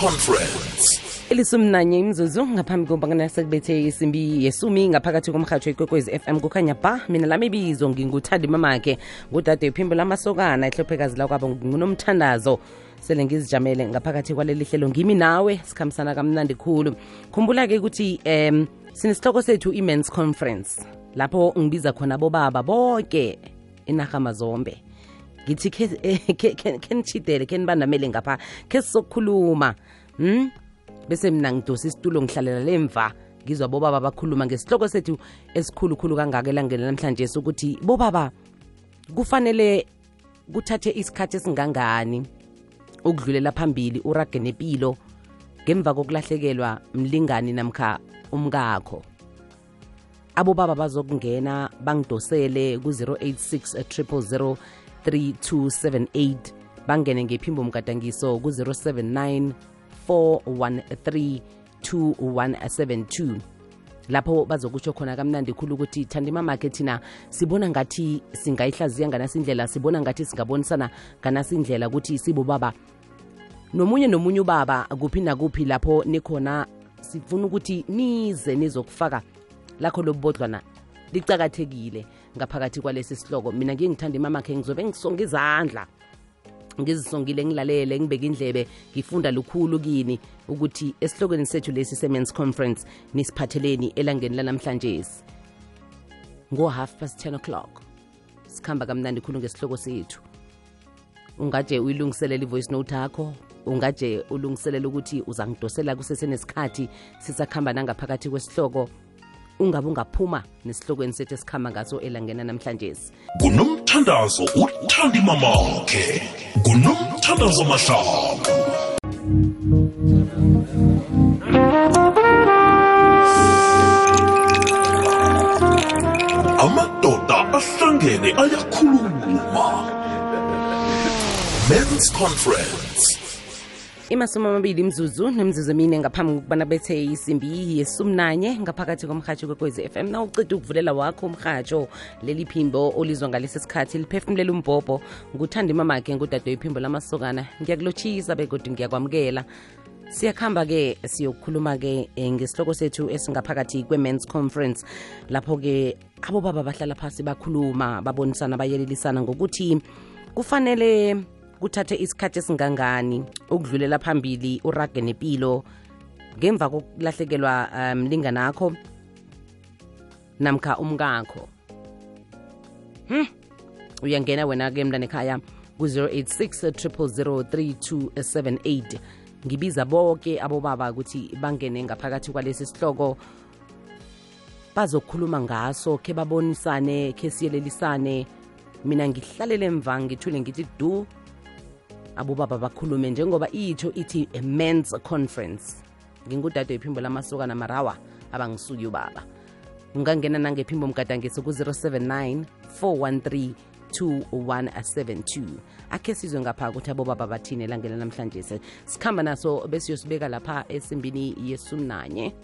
conference. Ilisumnanye imzuzu ngaphambi kobana sekubethe isimbi yesumi ngaphakathi komrhatsho ikwekwezi fm kukhanya ba mina lami ibizo nginguthandi mamakhe ngudade iphimbo lamasokana ihlophekazi lakwabo ngunomthandazo. Sele ngizijamele ngaphakathi kwaleli hlelo ngimi nawe sikhambisana kamnandi khulu. Khumbula-ke ukuthi um sinesihloko sethu i-mens conference lapho ngibiza khona bobaba bonke inarha mazombe. Ngithi khe nitshidele khe nibandamele ngapha khe sizokukhuluma hmm? bese mina ngidosa isitulo ngihlalela lemva ngizwa bobaba bakhuluma ngesihloko sethu esikhulukhulu kangaka elangeni namhlanje sokuthi bobaba kufanele kuthathe isikhathi esingangani ukudlulela phambili urage nempilo ngemva kokulahlekelwa mlingani namkha umkakho abobaba bazokungena bangidosele ku-086 000 3278 bangene ngephimbo mgadangiso ku-079 413 2172 lapho bazokutsho khona kamnandi khulu ukuthi thandima makhe thina sibona ngathi singayihlaziya nganasindlela sibona ngathi singabonisana nganasindlela ukuthi sibobaba. Nomunye nomunye ubaba kuphi nakuphi lapho nikhona sifuna ukuthi nize nizokufaka lakho lobubodlwana. Licakathekile. Ngaphakathi kwalesi sihloko. Mina ngiye ngithanda imamakhe ngizobe ngisonga izandla. Ngizisongile ngilalele ngibeke indlebe ngifunda lukhulu kini ukuthi esihlokweni sethu lesi se-mens conference nisiphatheleni elangeni lanamhlanje. Ngo-half past 10 o'clock. Sikhamba kamnandi khulu ngesihloko sethu. Ungaje uyilungiselela i-voice note yakho ungaje ulungiselela ukuthi uzangidosela kusesenesikhathi sisakhamba nangaphakathi kwesihloko. Ungabe ungaphuma nesihlokweni sethu esikhamba ngaso elangena namhlanje kunomthandazo uthandi mamakhe. Kunomthandazo mahlanga amadoda ahlangene ayakhuluma. Men's conference. Imasumi amabili imzuzu nemzuzu emine ngaphambi kokubana bethe isimbi yesumnanye ngaphakathi komrhatsho kwekwezi FM na ucida ukuvulela wakho umrhatsho leli phimbo olizwa ngalesi sikhathi liphefumulela umbhobho nguthanda imamakhe ngudade iphimbo lamasokana. Ngiyakulotshisa begodi ngiyakwamukela. Siyakuhamba-ke siyokukhuluma-ke eh, ngesihloko sethu esingaphakathi kwe-mans conference lapho-ke abobaba bahlala phasi bakhuluma babonisana bayelelisana ngokuthi kufanele kuthathe isikhathi esingangani ukudlulela phambili urage nempilo ngemva kokulahlekelwa mlingana um, akho namkha umkakho. Hm uyangena wena-ke mntana ekhaya ku-086 3278 ngibiza bonke abobaba ukuthi bangene ngaphakathi kwalesi sihloko bazokhuluma ngaso khe babonisane khe siyelelisane mina ngihlalele emva ngithule ngithi du abobaba bakhulume njengoba itsho ithi a men's conference. Ngingudade iphimbo lamasuka namarawa abangisuki ubaba. Ungangena nangephimbo mgadangiso ku-079 413 2172 akhe sizwe ngapha ukuthi abobaba bathini elangela namhlanje sikhamba naso besiyosibeka lapha esimbini yesumnanye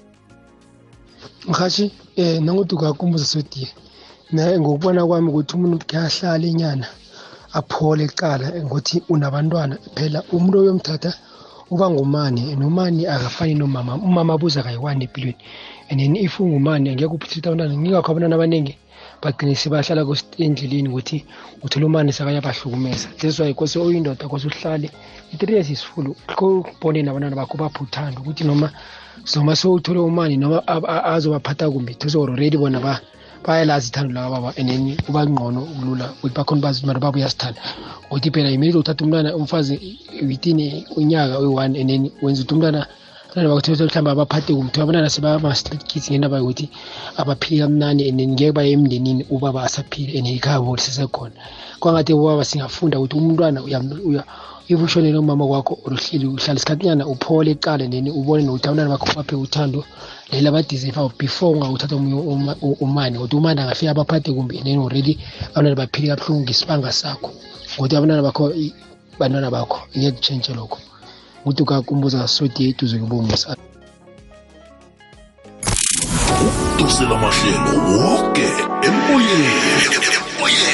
mhashi eh nangothi ukakumbuza sodiye ngokubona kwami ukuthi umuntu khe ahlale inyana aphole ecala ngokuthi unabantwana phela umuntu oyomthatha uba ngumani nomani akafani nomama. Umama abuza kayiwani empilweni. And then if ungumani angeke uphithitha abantwana. Ngingakho abantwana abaningi bagcine sebahlala endleleni ukuthi uthola umani sekayabahlukumeza that's why kose oyindoda kose uhlale. I-three years isifulu kubone nabantwana bakho baphuthanda ukuthi noma noma sowuthole umani noma azobaphatha kumbi. Thosor already bona ba bayalazi ithando laba baba and then kuba ngqono kulula ukuthi bakhona bazi ukuthi baba uyasithanda? Ukuthi phela iminute uthatha umntwana umfazi within unyaka oyi-one and then wenza ukuthi umntwana abantwana bakuthethe mhlawumbe abaphathe kumthi abantwana sebama-street kids ngendaba yokuthi abaphili kamnani and then ngeke baye emndenini ubaba asaphile and ikhaya bo lisesekhona. Kwangathi ubaba singafunda ukuthi umntwana if ushonele umama kwakho? Oluhleli uhlala isikhathinyana uphole eqale then ubone nokuthi abantwana bakho baphe uthando lela badeserve before ungawuthatha omunye umani kodwa umani angafika abaphathe kumbi then already abantwana baphile kabuhlungu ngesibanga sakho. Kodwa abantwana bakho bantwana bakho ngeke kutshentshe lokho. Ukuthi ukakumbuza sodi eduze kubomusa ukudosela mahlelo woke emoyeni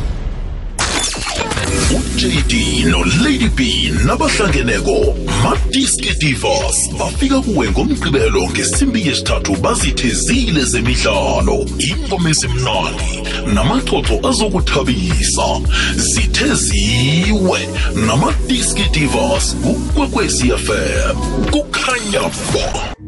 3278 uJD noLady B nabahlangeneko. Madiski Divas bafika kuwe ngomgqibelo ngesimbi yesithathu bazithezile zemidlalo. Ingoma ezimnandi namaxoxo azokuthabisa. Zitheziwe namadiski divas kukwekwezi fm kukhanya ba.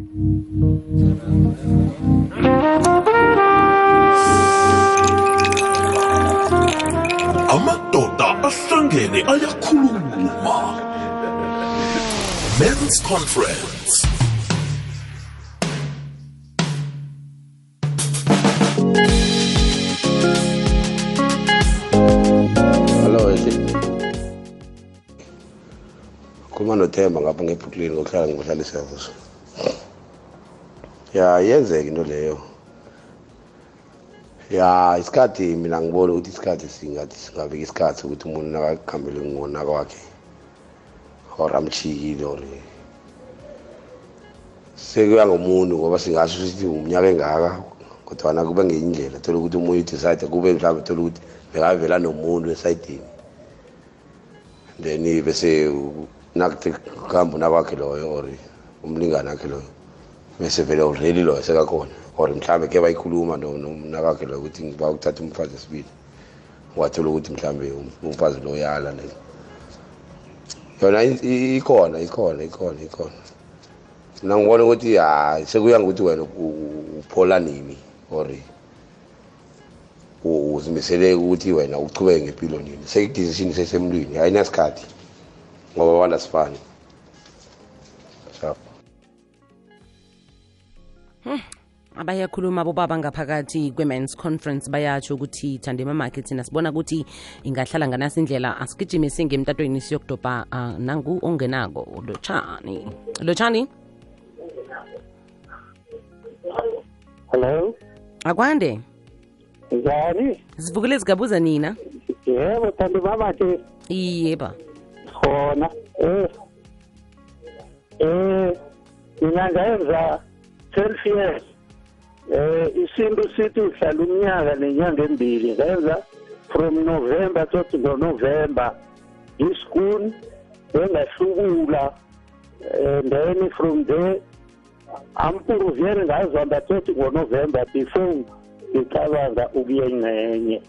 Conference Hello esi. Kuma noThemba ngapha ngeBrooklyn ngokuhlala ngihlala eSiyabuswa. Ya yenzeka into leyo. Ya isikhathi mina ngibona ukuthi isikhathi singathi singafika isikhathi ukuthi umuntu nakakhambele ngona kwakhe. Or amchikile or sekuya ngomuntu ngoba singasho ukuthi umnyaka engaka kodwa kube ngenye indlela thola ukuthi umuntu decide kube mhlawumbe thola ukuthi bekavela nomuntu esayidini then bese nakuthi kuhamba unakwakhe loyo or umlingane wakhe loyo bese vele already loyo sekakhona. Or mhlawumbe ke bayikhuluma nomnakwakhe loyo ukuthi ngiba ukuthatha umfazi esibili wathola ukuthi mhlawumbe umfazi lo yala ne. Yona ikhona ikhona ikhona ikhona. Mina ngibona ukuthi hayi sekuya ngokuthi wena uphola nini or uzimisele ukuthi wena uchubeke ngempilo nini. Sekudecision sesemlwini ayinasikhathi ngoba abantu asifani abayakhuluma bobaba ngaphakathi kwe-mans conference bayatsho ukuthi thandema market thina sibona ukuthi ingahlala nganasi indlela asigijime singemtatweni siyokudobha uh, nangu ongenako lotshani lotshani Hello, akwande njani? sivukile zigabuza nina Yebo, thandi baba ke iyeba khona. Eh. Eh, mina ngayenza 12 years. Eh, isintu sithi uhlala umnyaka nenyanga embili. Ngayenza from November to November. Iskun engahlukula. And then from there ampuruviyeni ngazihamba tothi ngonovemba before ngicabanga ukuya engcenye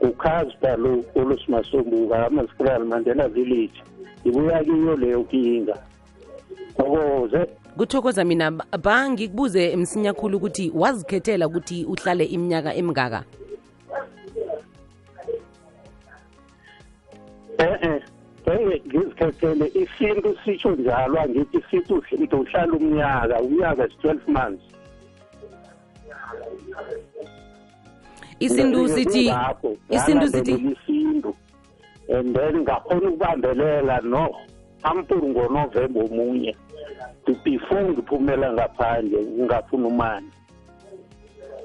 ukhazda lo olosimasombuka amasikral mandela village ngibuya kiyo leyo kinga. Thokoze kuthokoza mina ba- ba ngikubuze msinya khulu ukuthi wazikhethela ukuthi uhlale iminyaka emingaka? E-e ngeke ngizikhethele isintu sitsho njalo angithi sithi uhle- uhlala umnyaka umnyaka is 12 months. Isintu sithi isintu sithi isintu and then ngakhona ukubambelela no ampuru ngonovemba omunye before ngiphumela ngaphandle ngingafuna umani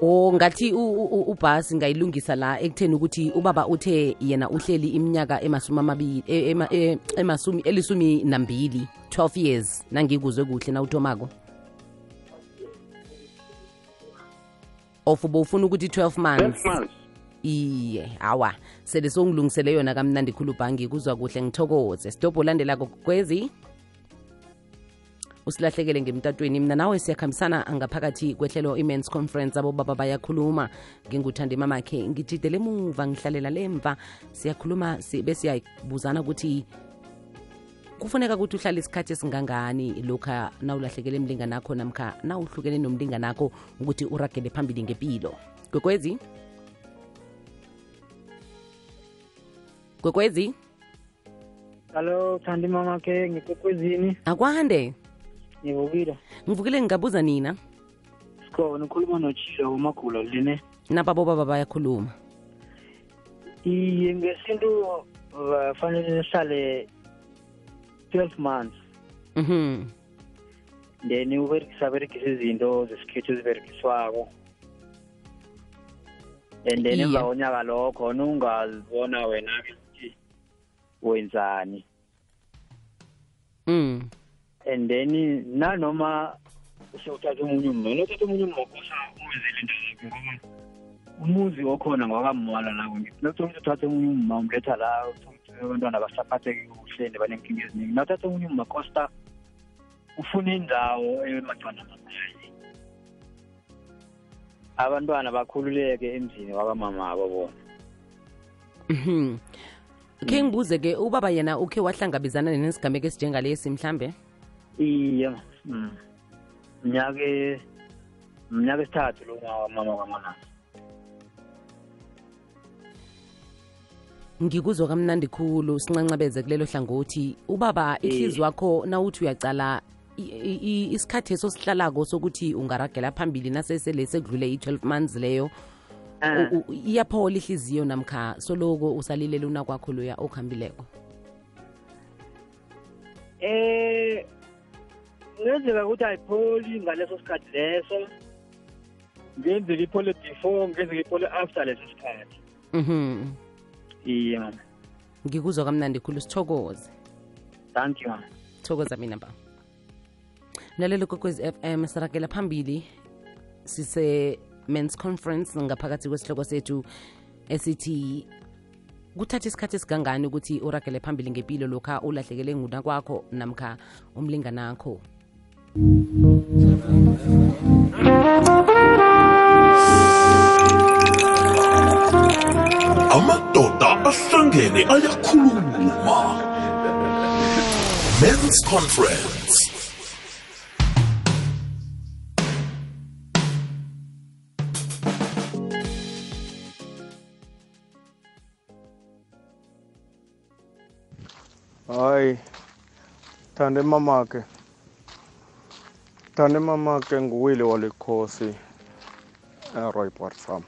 o ngathi ubhasi ngayilungisa la ekutheni ukuthi ubaba uthe yena uhleli iminyaka emasumi amabili e- e- emasumi elisumi nambili 12 years. Nangikuzwe kuhle nawuthomako. Of bowufuna ukuthi 12 months? 12 months. Iye awa. Sele songilungisele yona kamnandi khulu bhangi kuzwa kuhle ngithokoze. Stop olandelako kwezi usilahlekele ngemtatweni. Mina nawe siyakhambisana angaphakathi kwehlelo i-mans conference abobaba bayakhuluma. Nginguthande mamakhe ngijidele muva ngihlalela lemva siyakhuluma si- besiyabuzana ukuthi kufuneka ukuthi uhlale isikhathi esingangani lokha nawulahlekele emlinganakho namkha nawuhlukene nomlinganakho ukuthi uragele phambili ngempilo gwekwezi gwekwezi halo Thandi mamakhe ngikwekwezini. Akwande ngivukile. ngivukile ngingabuza nina Sikhona ukhuluma nochisha wamagula line. nababo baba bayakhuluma Iye ngesintu fanele sihlale 12 months. mhm Then uberekisa berekisa izinto zesikhethu eziberekiswako. And then emva konyaka lokho khona ungazibona wena ke ukuthi wenzani. mm and then nanoma usewuthatha omunye umma nothatha omunye umma kosa umenzele into zakhe ngoba umuzi okhona ngwakamwala la ngithi nawuthola ukuthi uthathe omunye umma umletha la abantwana basaphatheki kuhle banenkinga eziningi nawuthatha omunye umma kosta ufuna indawo emagcwana amakhaya abantwana bakhululeke emzini wakamama abo bona Mhm. Ke ngibuze ke ubaba yena ukhe wahlangabezana nesigameko esinjengalesi mhlambe? Iye mm. mnyaka e- mnyaka esithathu lo mama kwamanana Ngikuzwa kamnandi khulu sincancabeze kulelo hlangothi ubaba ihlizi wakho nawuthi uyacala isikhathi esosihlalako sokuthi ungaragela phambili nasesele sekudlule i-12 months leyo Ah. iyaphola ihliziyo namkha soloko usalilela unakwakho loya okuhambileko eh kungenzeka ukuthi ayipholi ngaleso sikhathi leso. Ngenzeka iphole before ngenzeka iphole after leso sikhathi. Mhm. Mama ngikuzwa kamnandi khulu sithokoze. Thank you thokoza mina ba mlalelo kokwezi fm sirakela phambili. Sise men's conference ngaphakathi kwesihloko sethu esithi kuthatha isikhathi esigangani ukuthi uragele phambili ngempilo lokha ulahlekele nguna kwakho namkha umlinganakho amadoda ahlangene ayakhuluma. Men's conference. Hayi thande mamakhe thande mamakhe nguwile walikhosi eroyport farm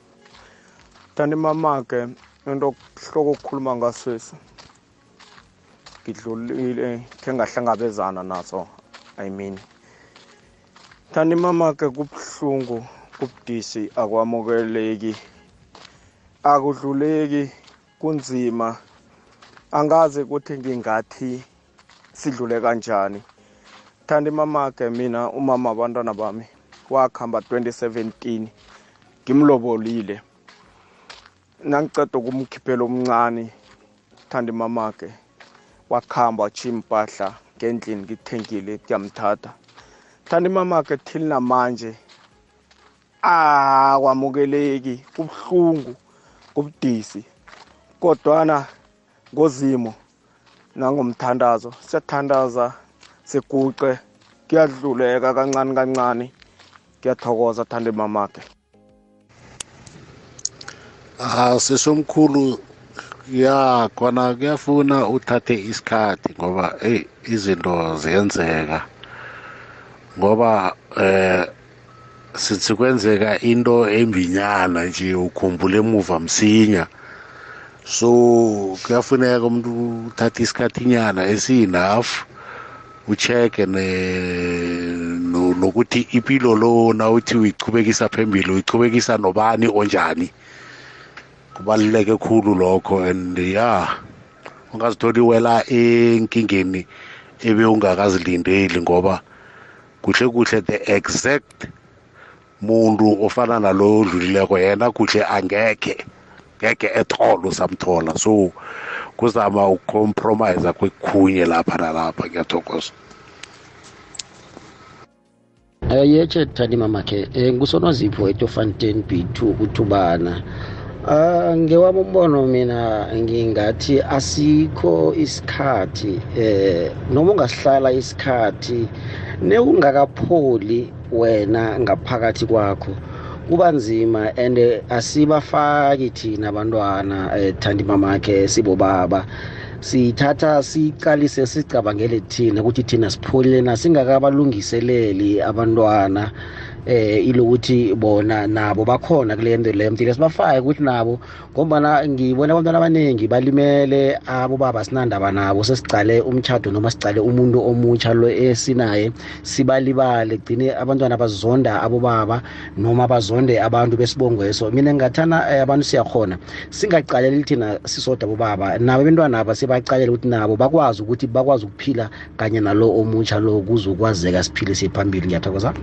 thande mamakhe into hloko okukhuluma ngaswesi ngidlulile khe ngahlangabezana naso i mean. Thande mamakhe kubuhlungu kubudisi akwamukeleki akudluleki kunzima. Angazi ukuthi ngingathi sidlule kanjani. Thandi mamake mina umama abantwana bami wakhamba 2017 ngimlobolile. Nangiceda ukumkhiphela omncane thandi mamake wakhamba wachiya impahla ngendlini ngithengile kuyamthatha. Thandi mamake till namanje akwamukeleki kubuhlungu kubudisi. Kodwana ngozimo nangomthandazo siyathandaza siguqe kuyadluleka kancane kancane. Kuyathokoza thande mamakhe. Ah sesomkhulu ya kona kuyafuna uthathe isikhathi ngoba hey izinto ziyenzeka. Ngoba eh sithi kwenzeka into embinyana nje ukhumbule emuva msinya. So kuyafuneka umuntu uthathe isikhathinyana esi-enough ucheke no- nokuthi impilo lo nawuthi uyichubekisa phambili uyichubekisa nobani onjani? Kubaluleke khulu lokho and ya ungazitholi wela enkingeni ebe ungakazilindeli ngoba kuhle kuhle the exact muntu ofana nalo odlulileko yena kuhle angekhe ngeke at all usamthola. So kuzama ukucompromise kwekukhunye lapha nalapha ngiyathokoza. Eh yeche thandi mamakhe eh ngusonozipho etofontein B2 kuthubana Ah ngewami umbono mina ngingathi asikho isikhathi eh noma ungasihlala isikhathi neungakapholi wena ngaphakathi kwakho. Kuba nzima and asibafaki thina abantwana eh, thandi mamakhe sibobaba sithatha siqalise sicabangele thina ukuthi thina sipholile na singakabalungiseleli abantwana. Eh ilokuthi bona nabo bakhona kule nto leyo mdile sibafake ukuthi nabo ngombana ngibona abantwana abaningi balimele abobaba sinandaba nabo sesicale umtshado noma sicale umuntu omutsha lo esinaye sibalibale. Gcine abantwana bazonda abobaba noma bazonde abantu besibongweso. Mina ngingathana eh, abantu siyakhona singacaleli thina sisodwa abobaba nabo abantwana aba sibacalela ukuthi nabo bakwazi ukuthi bakwazi ukuphila kanye nalo omutsha lo kuzokwazeka siphile siye phambili. Ngiyathokoza.